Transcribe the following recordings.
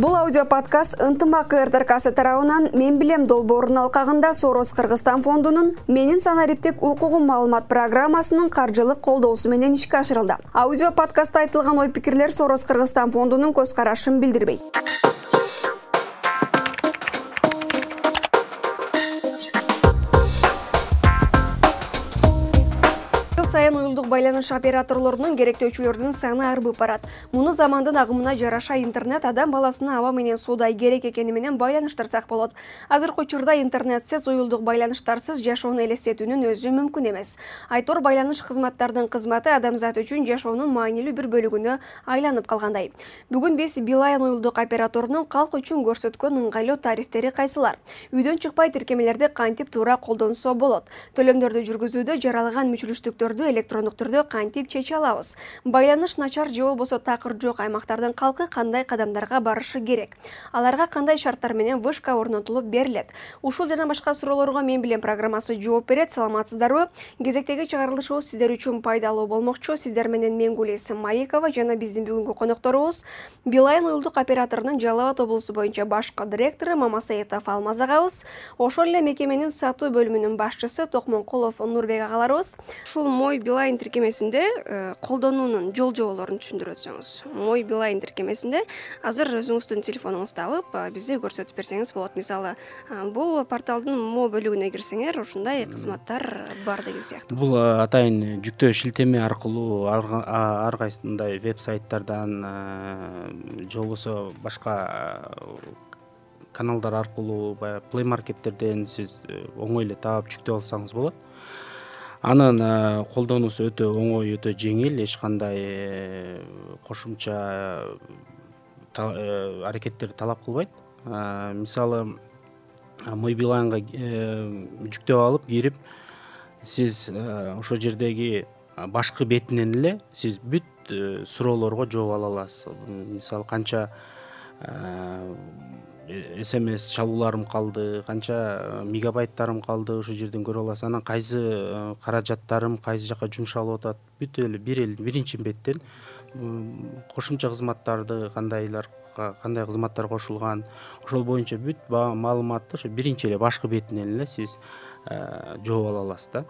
бул аудио подкаст ынтымак ртрксы тарабынан мен билем долбоорунун алкагында сороз кыргызстан фондунун менин санариптик укугум маалымат программасынын каржылык колдоосу менен ишке ашырылды аудио подкастта айтылган ой пикирлер сороз кыргызстан фондунун көз карашын билдирбейт байланыш операторлорунун керектөөчүлөрдүн саны арбып барат муну замандын агымына жараша интернет адам баласына аба менен суудай керек экени менен байланыштырсак болот. Азыркы учурда интернетсиз уюлдук байланыштарсыз жашоону элестетүүнүн өзү мүмкүн эмес. Айтор байланыш кызматтарынын кызматы адамзат үчүн жашоонун маанилүү бир бөлүгүнө айланып калгандай. Бүгүн биз билайн уюлдук операторунун калк үчүн көрсөткөн ыңгайлуу тарифтери кайсылар? Үйдөн чыкпай тиркемелерди кантип туура колдонсо болот? Төлөмдөрдү жүргүзүүдө жаралаган мүчүлүштүктөрдү электрондук түрдө кантип чече алабыз? Байланыш начар же болбосо такыр жок аймактардын калкы кандай кадамдарга барышы керек? Аларга кандай шарттар менен вышка орнотулуп берилет? Ушул жана башка суроолорго мен билем программасы жооп берет саламатсыздарбы? Кезектеги чыгарылышыбыз сиздер үчүн пайдалуу болмокчу. Сиздер менен мен гулиз маликова жана биздин бүгүнкү конокторубуз билайн уюлдук операторунун жалал абад облусу боюнча башкы директору мамасаитов алмаз агабыз. Ошол эле мекеменин сатуу бөлүмүнүн башчысы токмонкулов нурбек агаларыбыз. Ушул мой билайн тиркемесинде э, колдонуунун жол жоболорун түшүндүрүп өтсөңүз мой билайн тиркемесинде азыр өзүңүздүн телефонуңузду алып бизге көрсөтүп берсеңиз болот. Мисалы бул порталдын мо бөлүгүнө кирсеңер ушундай кызматтар бар деген сыяктуу. Бул атайын жүктөө шилтеме аркылуу ар кайсындай веб сайттардан же болбосо башка каналдар аркылуу баягы плей маркеттерден сиз э, оңой эле таап жүктөп алсаңыз болот анын э, колдонуусу өтө оңой өтө жеңил эч кандай э, кошумча э, аракеттерди талап кылбайт. Мисалы мой билайнга жүктөп алып кирип сиз ошол жердеги башкы бетинен эле сиз бүт суроолорго жооп ала аласыз. Мисалы канча смс чалууларым калды канча э, мегабайттарым калды ошол жерден көрүп аласыз анан кайсы э, каражаттарым кайсы жака жумшалып атат? Бүт эле бир эле биринчи беттен кошумча кызматтарды кандайлар кандай кызматтар кошулган? Ошол боюнча бүт маалыматты ошо биринчи эле башкы бетинен эле сиз э, жооп ала аласыз да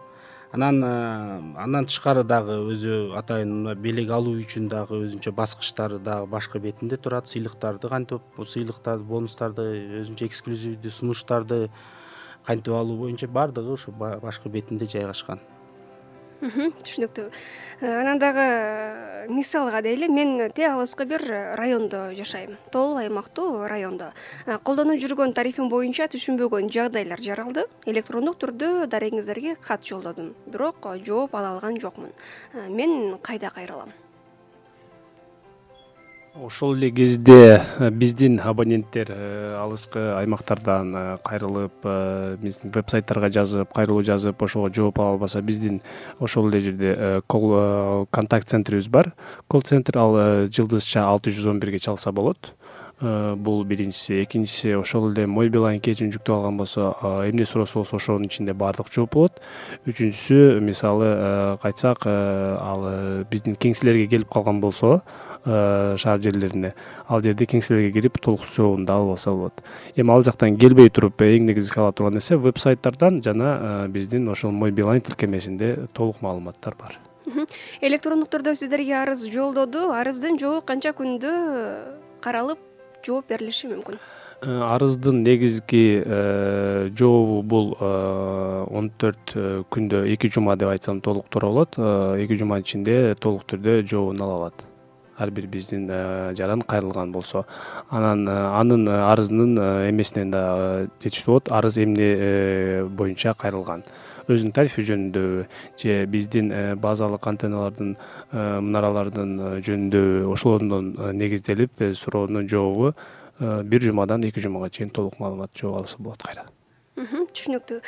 анан э, андан тышкары дагы өзү атайын белек алуу үчүн дагы өзүнчө баскычтары дагы башкы бетинде турат. Сыйлыктарды кантип сыйлыктарды бонустарды өзүнчө эксклюзивдүү сунуштарды кантип алуу боюнча баардыгы ушу башкы бетинде жайгашкан түшүнүктүү э, анан дагы э, мисалга дейли мен тээ алыскы бир райондо жашайм. Тоолуу аймактуу райондо. Э, колдонуп жүргөн тарифим боюнча түшүнбөгөн жагдайлар жаралды. Электрондук түрдө дарегиңиздерге кат жолдодум. Бирок жооп ала алган жокмун. Мен кайда кайрылам ошол эле кезде э, биздин абоненттер э, алыскы аймактардан э, кайрылып биздин веб сайттарга жазып кайрылуу жазып ошого жооп ала албаса биздин ошол эле жерде контакт центрибиз бар. Колл центр ал жылдызча алты жүз он бирге чалса болот бул биринчиси. Экинчиси ошол эле мой билайн кечин жүктөп алган болсо эмне суроосу болсо ошонун ичинде баардык жооп болот. Үчүнчүсү мисалы кайтсак ал биздин кеңселерге келип калган болсо Э, шаар жерлерине ал жерде кеңселерге кирип толук жообун да алып алса болот. Эми ал жактан келбей туруп эң негизги кала турган нерсе веб сайттардан жана э, биздин ошол мой билайн тиркемесинде толук маалыматтар бар. Электрондук түрдө сиздерге арыз жолдоду. Арыздын жообу канча күндө каралып жооп берилиши мүмкүн. Э, арыздын негизги жообу бул он төрт күндө эки жума деп айтсам толук туура болот. Эки жуманын ичинде толук түрдө жообун ала алат. Ар бир биздин э, жаран кайрылган болсо. Анан э, анын э, арызынын эмесинен дагы жетиштүү болот. Арыз эмне боюнча кайрылган өзүнүн тарифи жөнүндөбү же биздин базалык антенналардын мынаралардын жөнүндөбү ошолордон негизделип суроонун жообу бир жумадан эки жумага чейин толук маалымат жооп алса болот кайра. Түшүнүктүү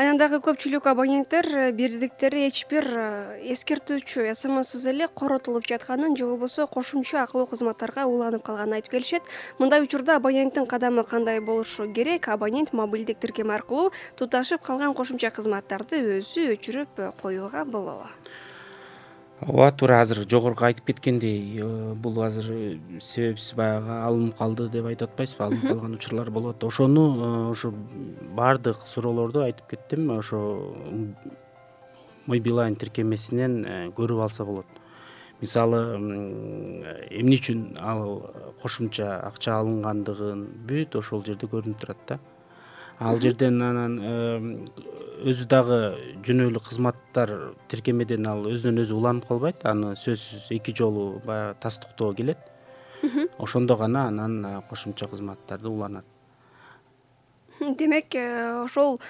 анан дагы көпчүлүк абоненттер э, бирдиктери эч бир э, эскертүүчү смссыз эле коротулуп жатканын же болбосо кошумча акылуу кызматтарга уланып калганын айтып келишет. Мындай учурда абоненттин кадамы кандай болушу керек? Абонент мобилдик тиркеме аркылуу туташып калган кошумча кызматтарды өзү өчүрүп э, коюуга болобу ооба туура азыр жогорку айтып кеткендей бул азыр себепсиз баягы алынып калды деп айтып атпайсызбы? Алынып калган учурлар болот. Ошону ошо баардык суроолорду айтып кеттим. Ошо мой билайн тиркемесинен көрүп алса болот. Мисалы эмне үчүн ал кошумча акча алынгандыгын бүт ошол жерде көрүнүп турат да. Ал жерден анан өзү дагы жөнөө эле кызматтар тиркемеден ал өзүнөн өзү уланып калбайт. Аны сөзсүз эки жолу баягы тастыктоо келет. Ошондо гана анан кошумча кызматтарды уланат. Демек э, ошол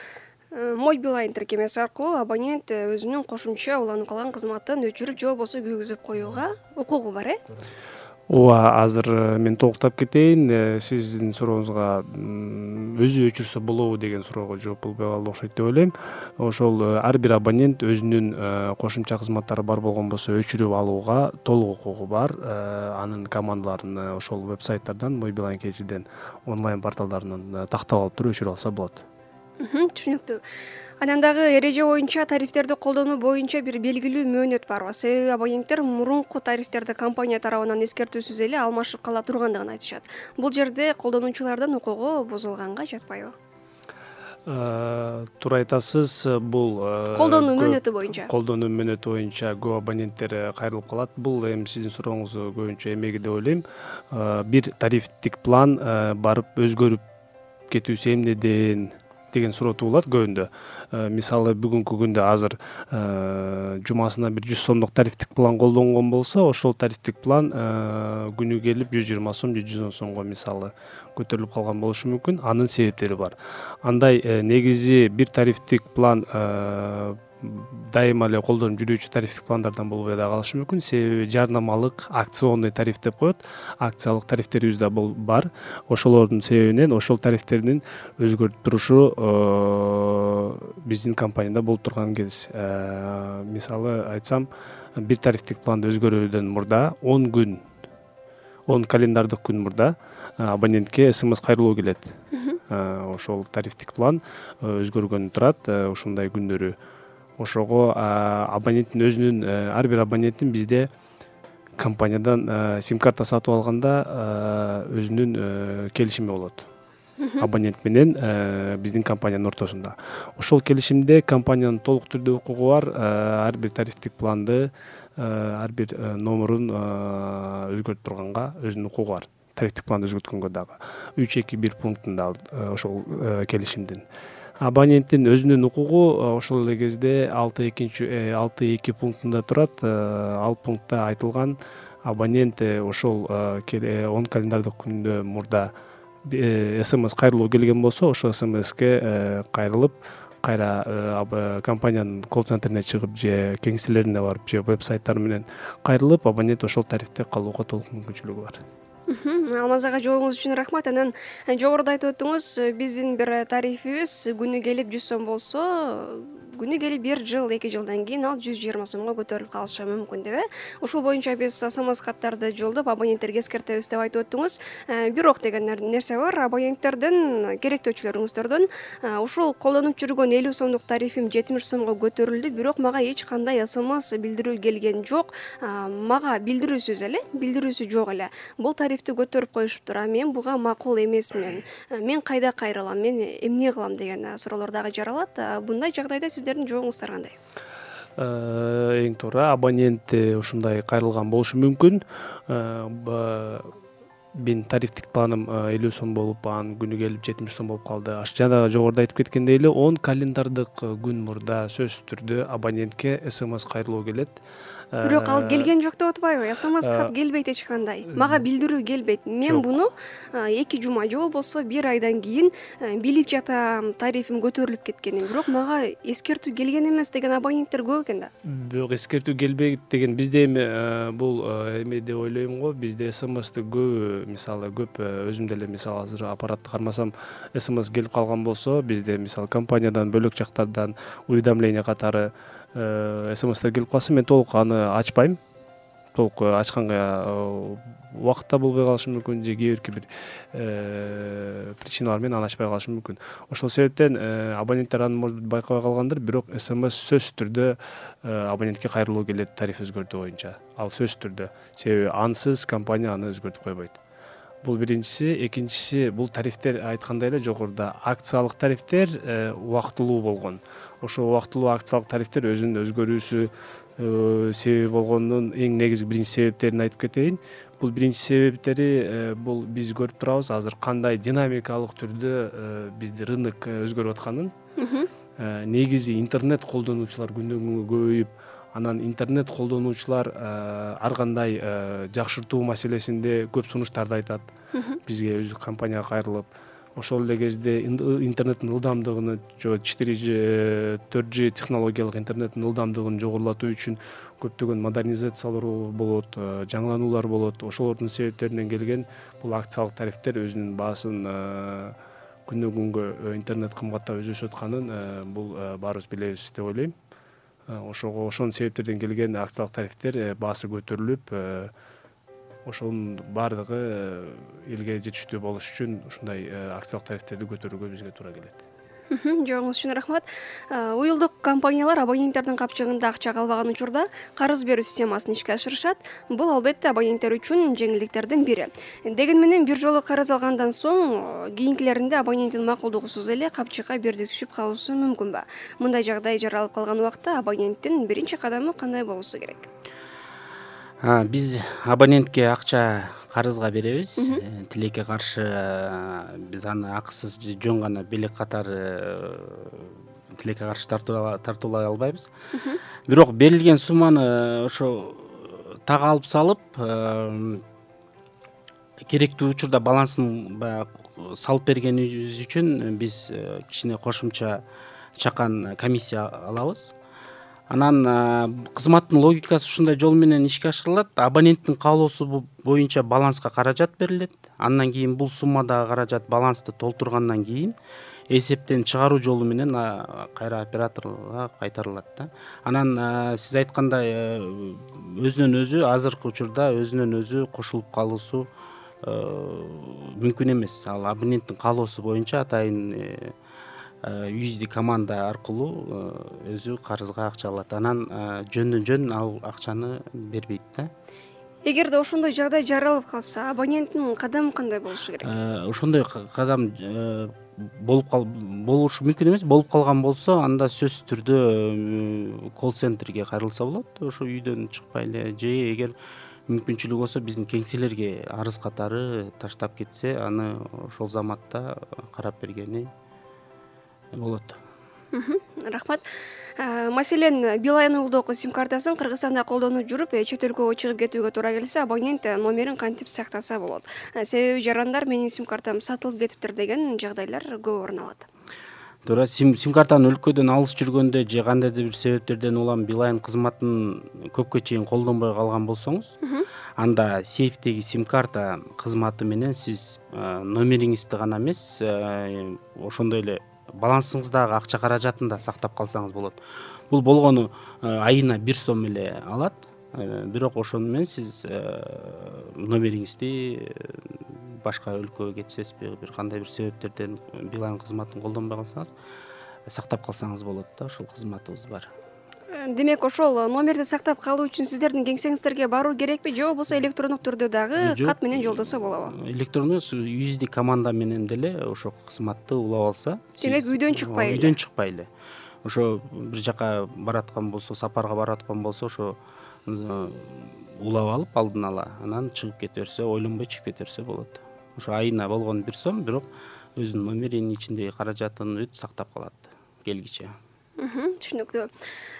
э, мой билайн тиркемеси аркылуу абонент өзүнүн кошумча уланып калган кызматын өчүрүп же болбосо күйгүзүп коюуга укугу бар э ооба азыр э, мен толуктап кетейин э, сиздин сурооңузга өзү өчүрсө болобу деген суроого жооп болбой калды окшойт деп ойлойм. Ошол э, ар бир абонент өзүнүн кошумча кызматтары бар болгон болсо өчүрүп алууга толук укугу бар. Анын командаларын ошол веб сайттардан мой билайн kgден онлайн порталдарынан тактап алып туруп өчүрүп алса болот. Түшүнүктүү анан дагы эреже боюнча тарифтерди колдонуу боюнча бир белгилүү мөөнөт барбы себеби абоненттер мурунку тарифтерди компания тарабынан эскертүүсүз эле алмашып кала тургандыгын айтышат. Бул жерде колдонуучулардын укугу бузулганга жатпайбы. Э, туура айтасыз бул э, колдонуу мөөнөтү боюнча. колдонуу мөөнөтү боюнча көп абоненттер э, кайрылып калат. Бул эми сиздин сурооңуз көбүнчө эмеги деп ойлойм. Бир тарифтик план барып өзгөрүп кетүүсү эмнеден деген суроо туулат көбүндө. Э, мисалы бүгүнкү күндө азыр э, жумасына бир жүз сомдук тарифтик план колдонгон болсо ошол тарифтик план э, күнү келип жүз жыйырма сом же жүз он сомго мисалы көтөрүлүп калган болушу мүмкүн. Анын себептери бар. Андай негизи бир тарифтик план дайыма эле колдонуп жүрүүчү тарифтик пландардан болбой да калышы мүмкүн. Себеби жарнамалык акционный тариф деп коет. Акциялык тарифтерибиз да бар. Ошолордун себебинен ошол тарифтердин өзгөрүп турушу э, биздин компанияда болуп турган кез. Э, мисалы айтсам бир тарифтик планды өзгөрүүдөн мурда он күн он календардык күн мурда э, абонентке смс кайрылуу келет. Ошол тарифтик план өзгөргөнү турат. Ушундай күндөрү ошого абоненттин өзүнүн э, ар бир абоненттин бизде компаниядан э, сим карта сатып алганда э, өзүнүн келишими болот. Абонент менен биздин компаниянын ортосунда. Ошол келишимде компаниянын толук түрдө укугу бар. Ар бир тарифтик планды ар бир номерун өзгөртүп турганга өзүнүн укугу бар. Тарифтик планды өзгөрткөнгө дагы. Үч эки бир пунктунда ошол келишимдин абоненттин өзүнүн укугу э, ошол эле кезде алты экинчи э, алты эки пунктунда турат э, ал пунктта айтылган абонент ошол он календардык күндөн мурда смс кайрылуу келген болсо ошол смске кайрылып кайра компаниянын колл центрине чыгып же кеңселерине барып же веб сайттары менен кайрылып абонент ошол тарифте калууга толук мүмкүнчүлүгү бар алмаз ага жообуңуз үчүн рахмат. Анан жогоруда айтып өттүңүз э, биздин бир тарифибиз күнү келип жүз сом болсо күнү келип бир жыл эки жылдан кийин ал жүз жыйырма сомго көтөрүлүп калышы мүмкүн деп э. Ушул боюнча биз смс каттарды жолдоп абоненттерге эскертебиз деп айтып өттүңүз. Э, бирок деген нерсе бар абоненттердин керектөөчүлөрүңүздөрдөн э, ушул колдонуп жүргөн элүү сомдук тарифим жетимиш сомго көтөрүлдү бирок мага эч кандай смс билдирүү келген жок. Мага билдирүүсүз эле билдирүүсү жок эле. Бул тарифти көтөрүп коюшуптур а мен буга макул эмесмин. Мен кайда кайрылам мен эмне кылам деген суроолор дагы жаралат. Мындай жагдайда сиздер жообуңуздар кандай? Э, эң туура абонент ушундай кайрылган болушу мүмкүн. Э, менин тарифтик планым э, элүү сом болуп анан күнү келип жетимиш сом болуп калды. Жана жогоруда айтып кеткендей эле он календардык күн мурда сөзсүз түрдө абонентке смс кайрылуу келет бирок ал келген жок деп атпайбы? Смс кат келбейт эч кандай мага билдирүү келбейт. Мен буну эки жума же болбосо бир айдан кийин билип жатам тарифим көтөрүлүп кеткенин бирок мага эскертүү келген эмес деген абоненттер көп экен да. Бирок эскертүү келбейт деген бизде эми бул эме деп ойлойм го бизде смсты көбү мисалы көп өзүм деле мисалы азыр аппаратты кармасам смс келип калган болсо бизде мисалы компаниядан бөлөк жактардан уведомление катары Э, смстер келип калса мен толук аны ачпайм. Толук ачканга убакытта болбой калышы мүмкүн же кээ бирки бир причиналар менен аны ачпай калышы мүмкүн. Ошол себептен абоненттер аны может быть байкабай калгандыр бирок смс сөзсүз түрдө абонентке кайрылуу келет тариф өзгөртүү боюнча. Ал сөзсүз түрдө. Себеби ансыз компания аны өзгөртүп койбойт бул биринчиси. Экинчиси бул тарифтер айткандай эле жогоруда. Акциялык тарифтер убактылуу болгон. Ошол убактылуу акциялык тарифтер өзүнүн өзгөрүүсү э, себеби болгонунун эң негизги биринчи себептерин айтып кетейин. Бул биринчи себептери э, бул биз көрүп турабыз. Азыр кандай динамикалык түрдө э, бизди рынок өзгөрүп атканын. Негизи интернет колдонуучулар күндөн күнгө көбөйүп анан интернет колдонуучулар ар кандай жакшыртуу маселесинде көп сунуштарды айтат. Бизге өзү компанияга кайрылып ошол эле кезде интернеттин ылдамдыгын же четыре ж төрт ж технологиялык интернеттин ылдамдыгын жогорулатуу үчүн көптөгөн модернизациялар болот э, жаңылануулар болот. Ошолордун себептеринен келген бул акциялык тарифтер өзүнүн баасын э, күндөн күнгө э, интернет кымбаттап өзөшүп атканын бул баарыбыз билебиз деп ойлойм ошого ошонун себептеринен келген акциялык тарифтер баасы көтөрүлүп ошонун баардыгы э, элге жетиштүү болуш үчүн ушундай э, акциялык тарифтерди көтөрүүгө бизге туура келет жообуңуз үчүн рахмат. Э, уюлдук компаниялар абоненттердин капчыгында акча калбаган учурда карыз берүү системасын ишке ашырышат. Бул албетте абоненттер үчүн жеңилдиктердин бири. Дегени менен бир жолу карыз алгандан соң кийинкилеринде абоненттин макулдугусуз эле капчыкка бирдик түшүп калуусу мүмкүнбү мындай жагдай жаралып калган убакта абоненттин биринчи кадамы кандай болушу керек? Биз абонентке акча карызга беребиз. Э, тилекке каршы э, биз аны акысыз жөн гана белек катары э, тилекке каршы тартуулай албайбыз. Бирок берилген сумманы ошо так алып салып керектүү учурда балансын баягы салып бергенибиз үчүн биз кичине кошумча чакан комиссия алабыз анан кызматтын логикасы ушундай жол менен ишке ашырылат. Абоненттин каалоосу боюнча баланска каражат берилет. Андан кийин бул суммадагы каражат балансты толтургандан кийин эсептен чыгаруу жолу менен кайра операторго кайтарылат да. Анан сиз айткандай э, өзүнөн өзү азыркы учурда өзүнөн өзү кошулуп калуусу э, мүмкүн эмес. Ал абоненттин каалоосу боюнча атайын юзди команда аркылуу э, өзү карызга акча алат. Анан э, жөндөн жөн ал акчаны бербейт да. Эгерде ошондой жагдай жаралып калса абоненттин кадамы кандай болушу керек? Э, ошондой кадам болуп болушу мүмкүн эмес. Болуп калган болсо анда сөзсүз түрдө колл центрге кайрылса болот. Ошо үйдөн чыкпай эле. Же эгер мүмкүнчүлүгү болсо биздин кеңселерге арыз катары таштап кетсе аны ошол заматта карап бергени болот. Рахмат. Маселен билайн уюлдук сим картасын кыргызстанда колдонуп жүрүп э, чет өлкөгө чыгып кетүүгө туура келсе абонент э, номерин кантип сактаса болот? Э, себеби жарандар менин сим картам сатылып кетиптир деген жагдайлар көп орун алат. Туура сим картаны өлкөдөн алыс жүргөндө же кандайдыр бир себептерден улам билайн кызматын көпкө чейин колдонбой калган болсоңуз анда сейфтеги сим карта кызматы менен сиз номериңизди гана эмес ошондой эле балансыңыздагы акча каражатын да сактап калсаңыз болот. Бул болгону э, айына бир сом эле алат. Э, бирок ошону менен сиз э, номериңизди башка өлкөгө кетсеңизби бир кандай бир себептерден билайн кызматын колдонбой калсаңыз сактап калсаңыз болот да ошол кызматыбыз бар демек ошол номерди сактап калуу үчүн сиздердин кеңсеңиздерге баруу керекпи? Же болбосо электрондук түрдө дагы кат менен жолдосо болобу. Электрондо юзди команда менен деле ошол кызматты улап алса демек үйдөн чыкпай эле үйдөн чыкпай эле ошо бир жака бараткан болсо сапарга бараткан болсо ошо улап алып алдын ала анан чыгып кете берсе ойлонбой чыгып кете берсе болот. Ошо айына болгону бир сом бирок өзүнүн номеринин ичиндеги каражатын бүт сактап калат келгиче түшүнүктүү.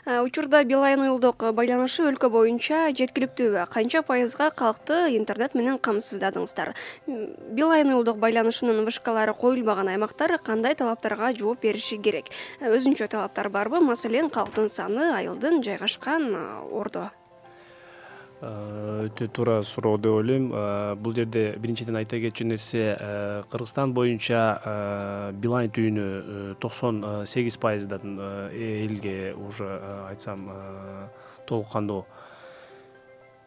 Э, учурда билайн уюлдук байланышы өлкө боюнча жеткиликтүүбү канча пайызга калкты интернет менен камсыздадыңыздар? Билайн уюлдук байланышынын вышкалары коюлбаган аймактар кандай талаптарга жооп бериши керек? Э, өзүнчө талаптар барбы? Маселен калктын саны айылдын жайгашкан ордо. Э, өтө туура суроо деп ойлойм. Э, бул жерде биринчиден айта кетчү нерсе э, кыргызстан боюнча билайн түйүнү токсон сегиз пайыздан элге уже айтсам толук кандуу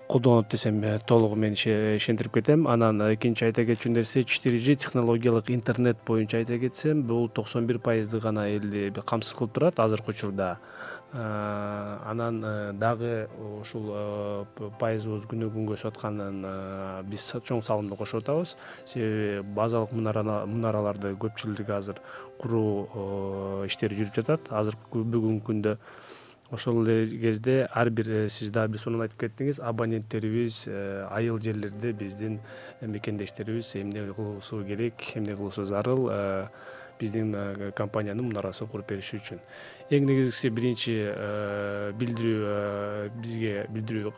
колдонот десем толугу менен ишендирип кетем. Анан экинчи айта кетчү нерсе четыре g технологиялык интернет боюнча айта кетсем бул токсон бир пайызды гана элди камсыз кылып турат азыркы учурда. Э, анан э, дагы ушул э, пайызыбыз күнү күнгө өсүп атканын биз чоң салымды кошуп атабыз себеби базалык мунараларды көпчүлүгү азыр куруу иштери жүрүп жатат. Азыркы бүгүнкү күндө ошол эле кезде ар бир сиз дагы бир сонун айтып кеттиңиз. Абоненттерибиз айыл жерлерде биздин мекендештерибиз эмне кылуусу керек эмне кылуусу зарыл биздин компаниянын мунарасы куруп бериши үчүн. Эң негизгиси биринчи билдирүү бизге билдирүү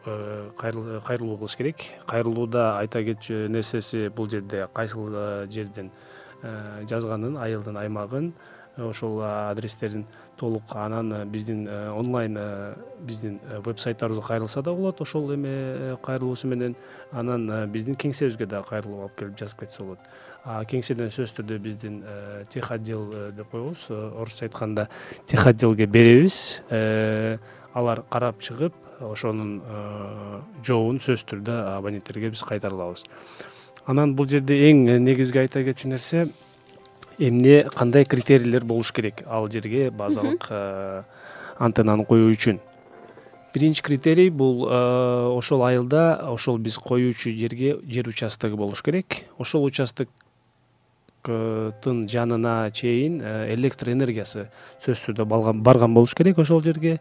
кайрылуу кылыш керек. Кайрылууда айта кетчү нерсеси бул жерде. Кайсыл жерден жазганын айылдын аймагын ошол адрестерин толук анан биздин онлайн биздин веб сайттарыбызга кайрылса да болот. Ошол эме кайрылуусу менен анан биздин кеңсебизге дагы кайрылып алып келип жазып кетсе болот кеңседен сөзсүз түрдө биздин э, тех отдел э, деп коебуз. Э, орусча айтканда тех отделге беребиз алар карап чыгып ошонун жообун сөзсүз түрдө абоненттерге биз кайтара алабыз анан бул жерде эң негизги айта кетчү нерсе эмне кандай критерийлер болуш керек ал жерге базалык антеннаны коюу үчүн? Биринчи критерий бул ошол айылда ошол биз коюучу жерге жер участогу болуш керек. Ошол участок жанына чейин э, электр энергиясы сөзсүз түрдө барган болуш керек ошол жерге.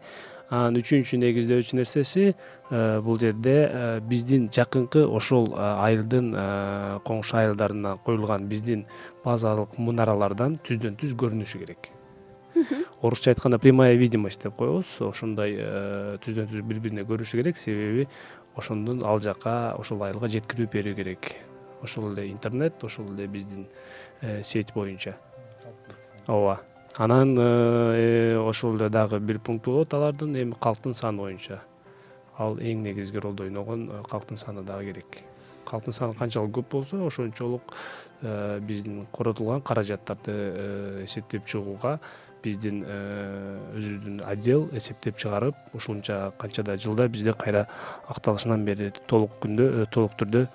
Анан үчүнчү негиздөөчү нерсеси э, бул жерде э, биздин жакынкы ошол айылдын коңшу айылдарына коюлган биздин базалык мунаралардан түздөн түз көрүнүшү керек. Орусча айтканда прямая видимость деп коебуз. Ошондой түздөн түз бири бирине көрүнүшү керек. Себеби ошондон ал жака ошол айылга жеткирип берүү керек. Ошол эле интернет ошол эле биздин сеть боюнча. Ооба. Анан э, ошол эле дагы бир пункту болот алардын эми калктын саны боюнча. Ал эң негизги ролду ойногон э, калктын саны дагы керек. Калктын саны канчалык көп болсо ошончолук биздин коротулган каражаттарды эсептеп чыгууга биздин өзүбүздүн отдел эсептеп чыгарып ушунча канчада жылда бизде кайра акталышынан бери толук күндө толук түрдө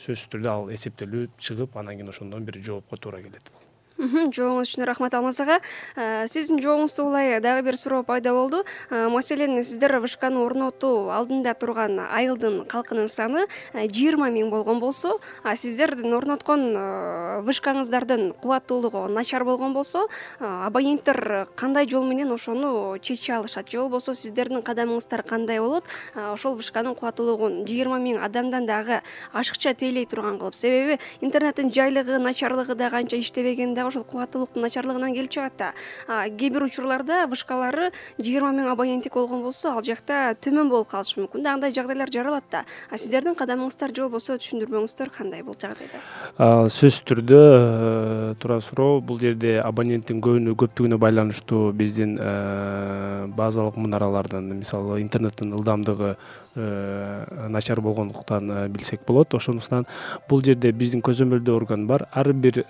сөзсүз түрдө ал эсептелип чыгып анан кийин ошондон бери жоопко туура келет жооңуз үчүн рахмат алмаз ага э, сиздин жообуңузда улай дагы бир суроо пайда болду. Э, маселен сиздер вышканы орнотуу алдында турган айылдын калкынын саны э, жыйырма миң болгон болсо а сиздердин орноткон вышкаңыздардын кубаттуулугу начар болгон болсо абоненттер кандай жол менен ошону чече алышат? Же болбосо сиздердин кадамыңыздар кандай болот? Ошол вышканын кубаттуулугун жыйырма миң адамдан дагы ашыкча тейлей турган кылып. Себеби интернеттин жайлыгы начарлыгы дагы анча иштебеген дагы ошол кубаттуулуктун начарлыгынан келип чыгат да. Кээ бир учурларда вышкалары жыйырма миң абоненттик болгон болсо ал жакта төмөн болуп калышы мүмкүн да. Андай жагдайлар жаралат да. А сиздердин кадамыңыздар же болбосо түшүндүрмөңүздөр кандай бул жагдайда сөзсүз түрдө э, туура суроо бул жерде абоненттин көптүгүнө байланыштуу биздин э, базалык мунаралардын мисалы интернеттин ылдамдыгы начар болгондуктан билсек болот. Ошондуктан бул жерде биздин көзөмөлдөө орган бар. Ар бир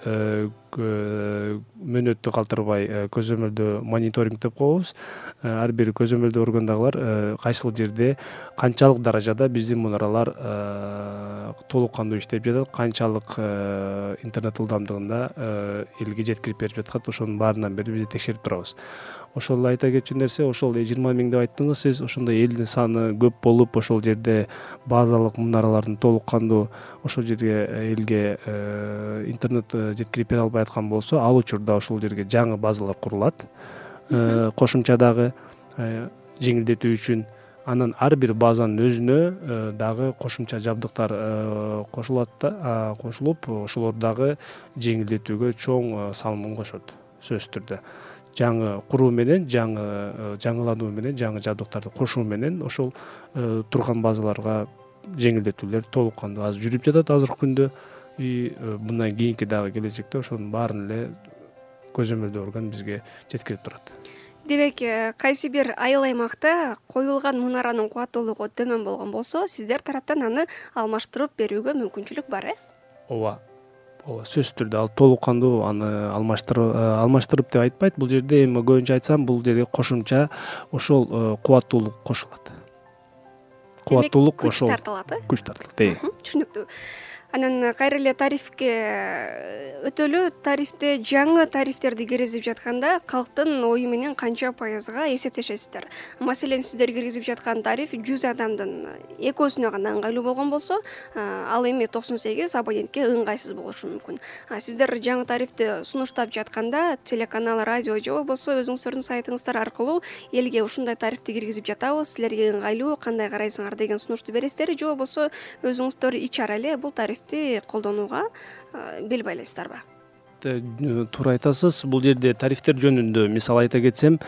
мөөнөттү калтырбай э, көзөмөлдөө мониторинг деп коебуз. Э, ар бир көзөмөлдөө органдагылар э, кайсыл жерде канчалык даражада биздин мунаралар толук кандуу иштеп жатат канчалык интернет ылдамдыгында элге жеткирип берип жатат. Ошонун баарынан бери биз текшерип турабыз ошол эле айта кетчү нерсе ошол жыйырма миң деп айттыңыз сиз ошондой элдин саны көп болуп ошол жерде базалык мунаралардын толук кандуу ошол жерге элге э, интернет э, жеткирип бере албай аткан болсо ал учурда ошол жерге жаңы базалар курулат. Э, кошумча дагы жеңилдетүү үчүн анан ар бир базанын өзүнө дагы кошумча жабдыктар кошулат да кошулуп ошолор дагы жеңилдетүүгө чоң салымын кошот сөзсүз түрдө жаңы куруу менен жаңы э, жаңылануу менен жаңы жабдыктарды кошуу менен ошол э, турган базаларга жеңилдетүүлөр толук кандуу азыр жүрүп жатат азыркы күндө. И э, мындан кийинки дагы келечекте ошонун баарын эле көзөмөлдөө орган бизге жеткирип турат. Демек кайсы бир айыл аймакта коюлган мунаранын кубаттуулугу төмөн болгон болсо сиздер тараптан аны алмаштырып берүүгө мүмкүнчүлүк бар э? Ооба ооба сөзсүз түрдө. Ал толук кандуу аны алмаштырып э, алмаштырып деп айтпайт. Бул жерде эми көбүнчө айтсам бул жерге кошумча ошол э, кубаттуулук кошулат. Кубаттуулук күч ошол тартылат э? күч тартылат э. Түшүнүктүү анан кайра эле тарифке э, өтөлү тарифте жаңы тарифтерди киргизип жатканда калктын ою менен канча пайызга эсептешесиздер. Маселен сиздер киргизип жаткан тариф жүз адамдын экөөсүнө гана ыңгайлуу болгон болсо э, ал эми токсон сегиз абонентке ыңгайсыз болушу мүмкүн. Сиздер жаңы тарифти сунуштап жатканда телеканал радио же болбосо өзүңүздөрдүн сайтыңыздар аркылуу элге ушундай тарифти киргизип жатабыз силерге ыңгайлуу кандай карайсыңар деген сунушту бересиздер же болбосо өзүңүздөр ичара эле бул тариф колдонууга бел байлайсыздарбы? Э, туура айтасыз бул жерде тарифтер жөнүндө мисал айта кетсем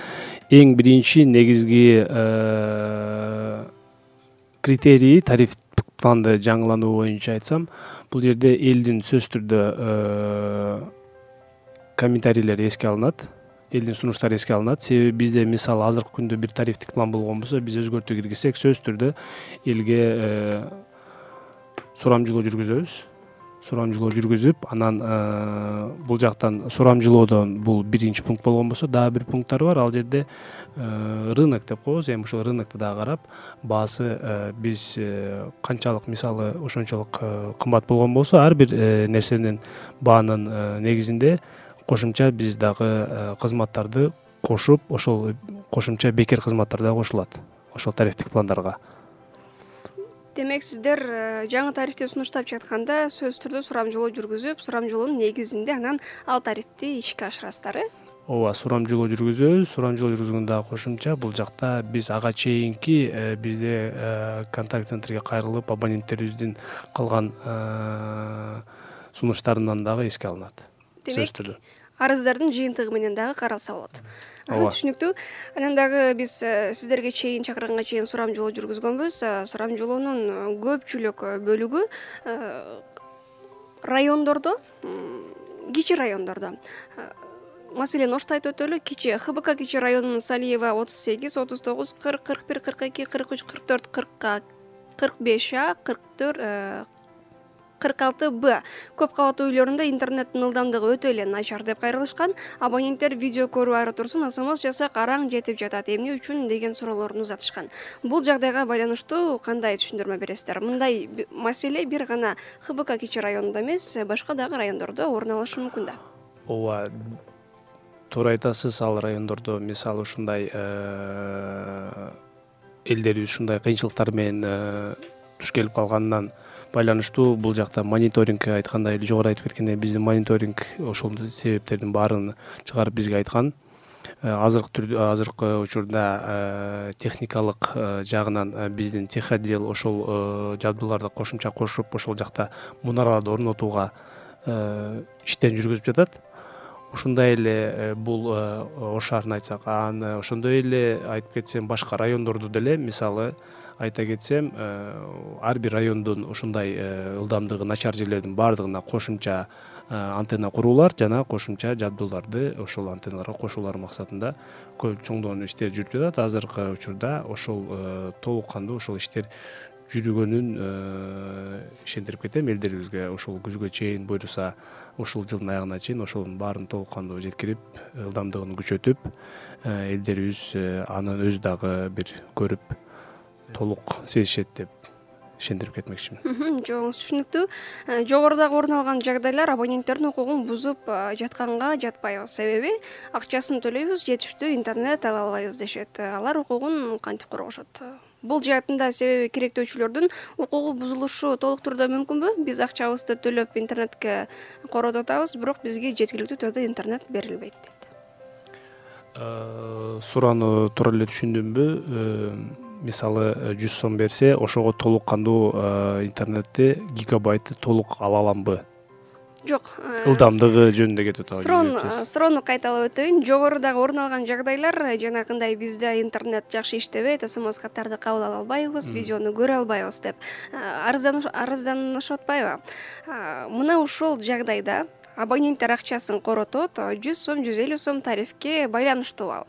эң биринчи негизги э, критерий тариф планды жаңылануу боюнча айтсам бул жерде элдин сөзсүз түрдө э, комментарийлери эске алынат элдин сунуштары эске алынат. Себеби бизде мисалы азыркы күндө бир тарифтик план болгон болсо биз өзгөртүү киргизсек сөзсүз түрдө элге сурамжылоо жүргүзөбүз. Сурамжылоо жүргүзүп анан э, бул жактан сурамжылоодон бул биринчи пункт болгон болсо дагы бир пункттары бар. Ал жерде э, рынок деп коебуз. Эми ушул рынокто дагы карап баасы э, биз канчалык мисалы ошончолук кымбат болгон болсо ар бир нерсенин баанын негизинде кошумча биз дагы кызматтарды кошуп ошол кошумча бекер кызматтар дагы кошулат. Ошол тарифтик пландарга демек сиздер э, жаңы тарифти сунуштап жатканда сөзсүз түрдө сурамжылоо жүргүзүп сурамжылоонун негизинде анан ал тарифти ишке ашырасыздар э? Ооба сурамжылоо жүргүзөбүз. Сурамжылоо жүргүзгөндөн дагы кошумча бул жакта биз ага чейинки э, бизде э, контакт центрге кайрылып абоненттерибиздин калган сунуштарынан дагы эске алынат. Сөзсүз түрдө арыздардын жыйынтыгы менен дагы каралса болот. Ооба. түшүнүктүү анан дагы биз э, сиздерге чейин чакырганга чейин сурамжылоо жүргүзгөнбүз. Э, сурамжылоонун э, көпчүлүк бөлүгү райондордо кичи райондордо. Маселен ошто айтып өтөлү кичи хбк кичи районунун салиева отуз сегиз отуз тогуз кырк кырк бир кырк эки кырк үч кырк төрт кыркка кырк беш а кырк төрт кырк алты б көп кабаттуу үйлөрүндө интернеттин ылдамдыгы өтө эле начар деп кайрылышкан абоненттер видео көрүү ары турсун смс жасак араң жетип жатат эмне үчүн деген суроолорун узатышкан. Бул жагдайга байланыштуу кандай түшүндүрмө бересиздер? Мындай маселе бир гана хбк кичи районунда эмес башка дагы райондордо орун алышы мүмкүн да ооба туура айтасыз ал райондордо мисалы ушундай э, элдерибиз ушундай кыйынчылыктар менен э, туш келип калганынан байланыштуу бул жакта мониторинг айткандай эле жогору айтып кеткендей биздин мониторинг ошол себептердин баарын чыгарып бизге айткан. Э, азыркы түрдө азыркы учурда э, техникалык э, жагынан биздин тех отдел ошол жабдууларды кошумча кошуп ошол жакта мунараларды орнотууга иштерин жүргүзүп жатат. Ушундай эле бул ош шаарына айтсак анан ошондой эле айтып кетсем башка райондордо деле мисалы айта кетсем э, ар бир райондун ушундай э, ылдамдыгы начар жерлердин баардыгына кошумча э, антенна куруулар жана кошумча жабдууларды ошол антенналарга кошуулар максатында чоңдоо иштери жүрүп жатат азыркы учурда ошол толук кандуу ошол иштер жүргөнүн ишендирип кетем. Элдерибизге ушул күзгө чейин буюрса ушул жылдын аягына чейин ошонун баарын толук кандуу жеткирип ылдамдыгын күчөтүп элдерибиз анын өзү дагы бир көрүп толук сезишет деп ишендирип кетмекчимин. Жобуңуз түшүнүктүү. Э, жогорудагы орун алган жагдайлар абоненттердин укугун бузуп э, жатканга жатпайбыз себеби акчасын төлөйбүз жетиштүү интернет ала албайбыз дешет. Э, алар укугун кантип коргошот? Бул жаатында себеби керектөөчүлөрдүн укугу бузулушу толук түрдө мүмкүнбү. Биз акчабызды төлөп интернетке коротуп атабыз бирок бизге жеткиликтүү түрдө интернет берилбейт дейт. Суроону туура эле түшүндүмбү мисалы э, жүз сом берсе ошого толук кандуу э, интернетти гигабайтты толук ала аламбы? Жок э, ылдамдыгы жөнүндө кетип атабы суроону суроону кайталап өтөйүн. Жогорудагы орун алган жагдайлар жанагындай бизде интернет жакшы иштебейт смс каттарды кабыл ала албайбыз видеону көрө албайбыз деп арызданышып атпайбы мына ушул жагдайда абоненттер акчасын коротот жүз сом жүз элүү сом тарифке байланыштуу ал.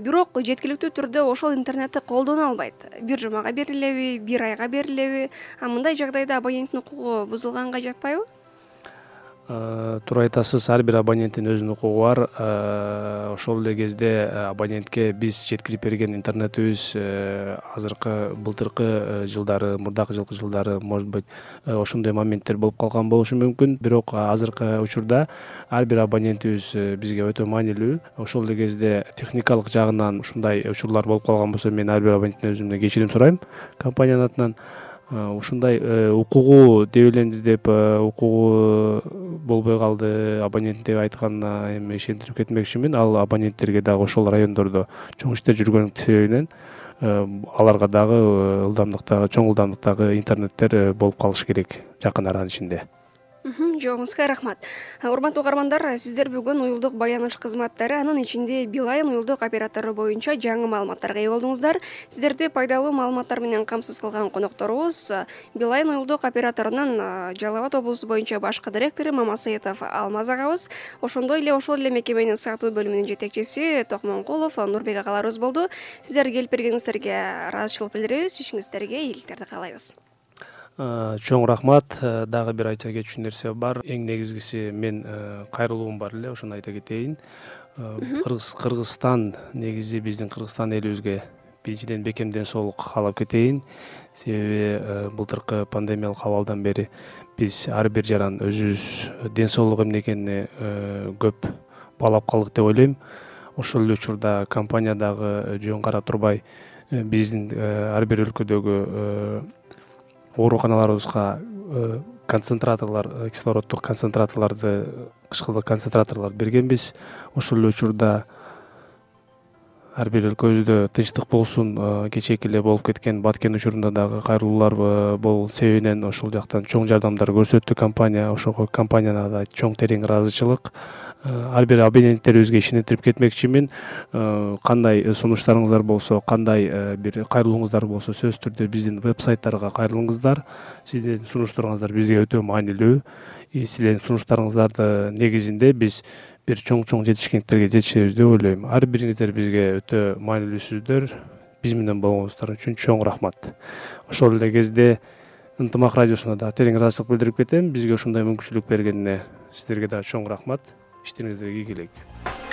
Бирок жеткиликтүү түрдө ошол интернетти колдоно албайт. Бир жумага берилеби бир айга берилеби мындай жагдайда абоненттин укугу бузулганга жатпайбы туура айтасыз ар бир абоненттин өзүнүн укугу бар. Э, ошол эле кезде э, абонентке биз жеткирип берген интернетибиз азыркы былтыркы жылдары мурдакы жылкы жылдары может быть ошондой моменттер болуп калган болушу мүмкүн. Бирок азыркы учурда ар бир абонентибиз бизге өтө маанилүү. Ошол эле кезде техникалык жагынан ушундай учурлар болуп калган болсо мен ар бир абоненттен өзүмдөн кечирим сурайм компаниянын атынан. Э, ушундай э, укугу дебеленди деп э, укугу болбой калды абонент деп айтканына эми ишендирип кетмекчимин. Ал абоненттерге дагы ошол райондордо чоң иштер жүргөн себебинен аларга дагы ылдамдыктагы чоң ылдамдыктагы интернеттер болуп калышы керек жакын аранын ичинде жообуңузга рахмат. Урматтуу угармандар сиздер бүгүн уюлдук байланыш кызматтары анын ичинде билайн уюлдук оператору боюнча жаңы маалыматтарга ээ болдуңуздар. Сиздерди пайдалуу маалыматтар менен камсыз кылган конокторубуз билайн уюлдук операторунун жалал абад облусу боюнча башкы директору мамасыетов алмаз агабыз. Ошондой эле ошол эле мекеменин сатуу бөлүмүнүн жетекчиси токмонкулов нурбек агаларыбыз болду. Сиздерге келип бергениңиздерге ыраазычылык билдиребиз ишиңиздерге ийгиликтерди каалайбыз. Э, чоң рахмат. Э, дагы бир айта кетчү нерсе бар. Эң негизгиси мен э, кайрылуум бар эле ошону айта кетейин. Кыргызстан негизи биздин кыргызстан элибизге биринчиден бекем ден соолук каалап кетейин. Себеби былтыркы пандемиялык абалдан бери биз ар бир жаран өзүбүз ден соолук эмне экенине көп баалап калдык деп ойлойм. Ошол эле учурда компания дагы жөн кара турбай биздин ар бир өлкөдөгү ооруканаларыбызга э, концентраторлор э, кислороддук концентраторлорду кышкылык концентраторлор бергенбиз. Ошол эле учурда ар бир өлкөбүздө тынчтык болсун э, кечээки эле болуп кеткен баткен учурунда дагы кайрылуулар болуу себебинен ошол жактан чоң жардамдар көрсөттү компания. Ошого компанияга да чоң терең ыраазычылык ар бир абоненттерибизге ишендирип кетмекчимин. Э, кандай сунуштарыңыздар болсо кандай э, бир кайрылууңуздар болсо сөзсүз түрдө биздин веб сайттарга кайрылыңыздар. Сиздердин сунуштарыңыздар бизге өтө маанилүү. И сиздердин сунуштарыңыздардын негизинде биз бир чоң чоң жетишкендиктерге жетишебиз деп ойлойм. Ар бириңиздер бизге өтө маанилүүсүздөр. Биз менен болгонуңуздар үчүн чоң рахмат. Ошол эле кезде ынтымак радиосуна дагы терең ыраазычылык билдирип кетем. Бизге ушундай мүмкүнчүлүк бергенине сиздерге дагы чоң рахмат иштериңиздерге ийгилик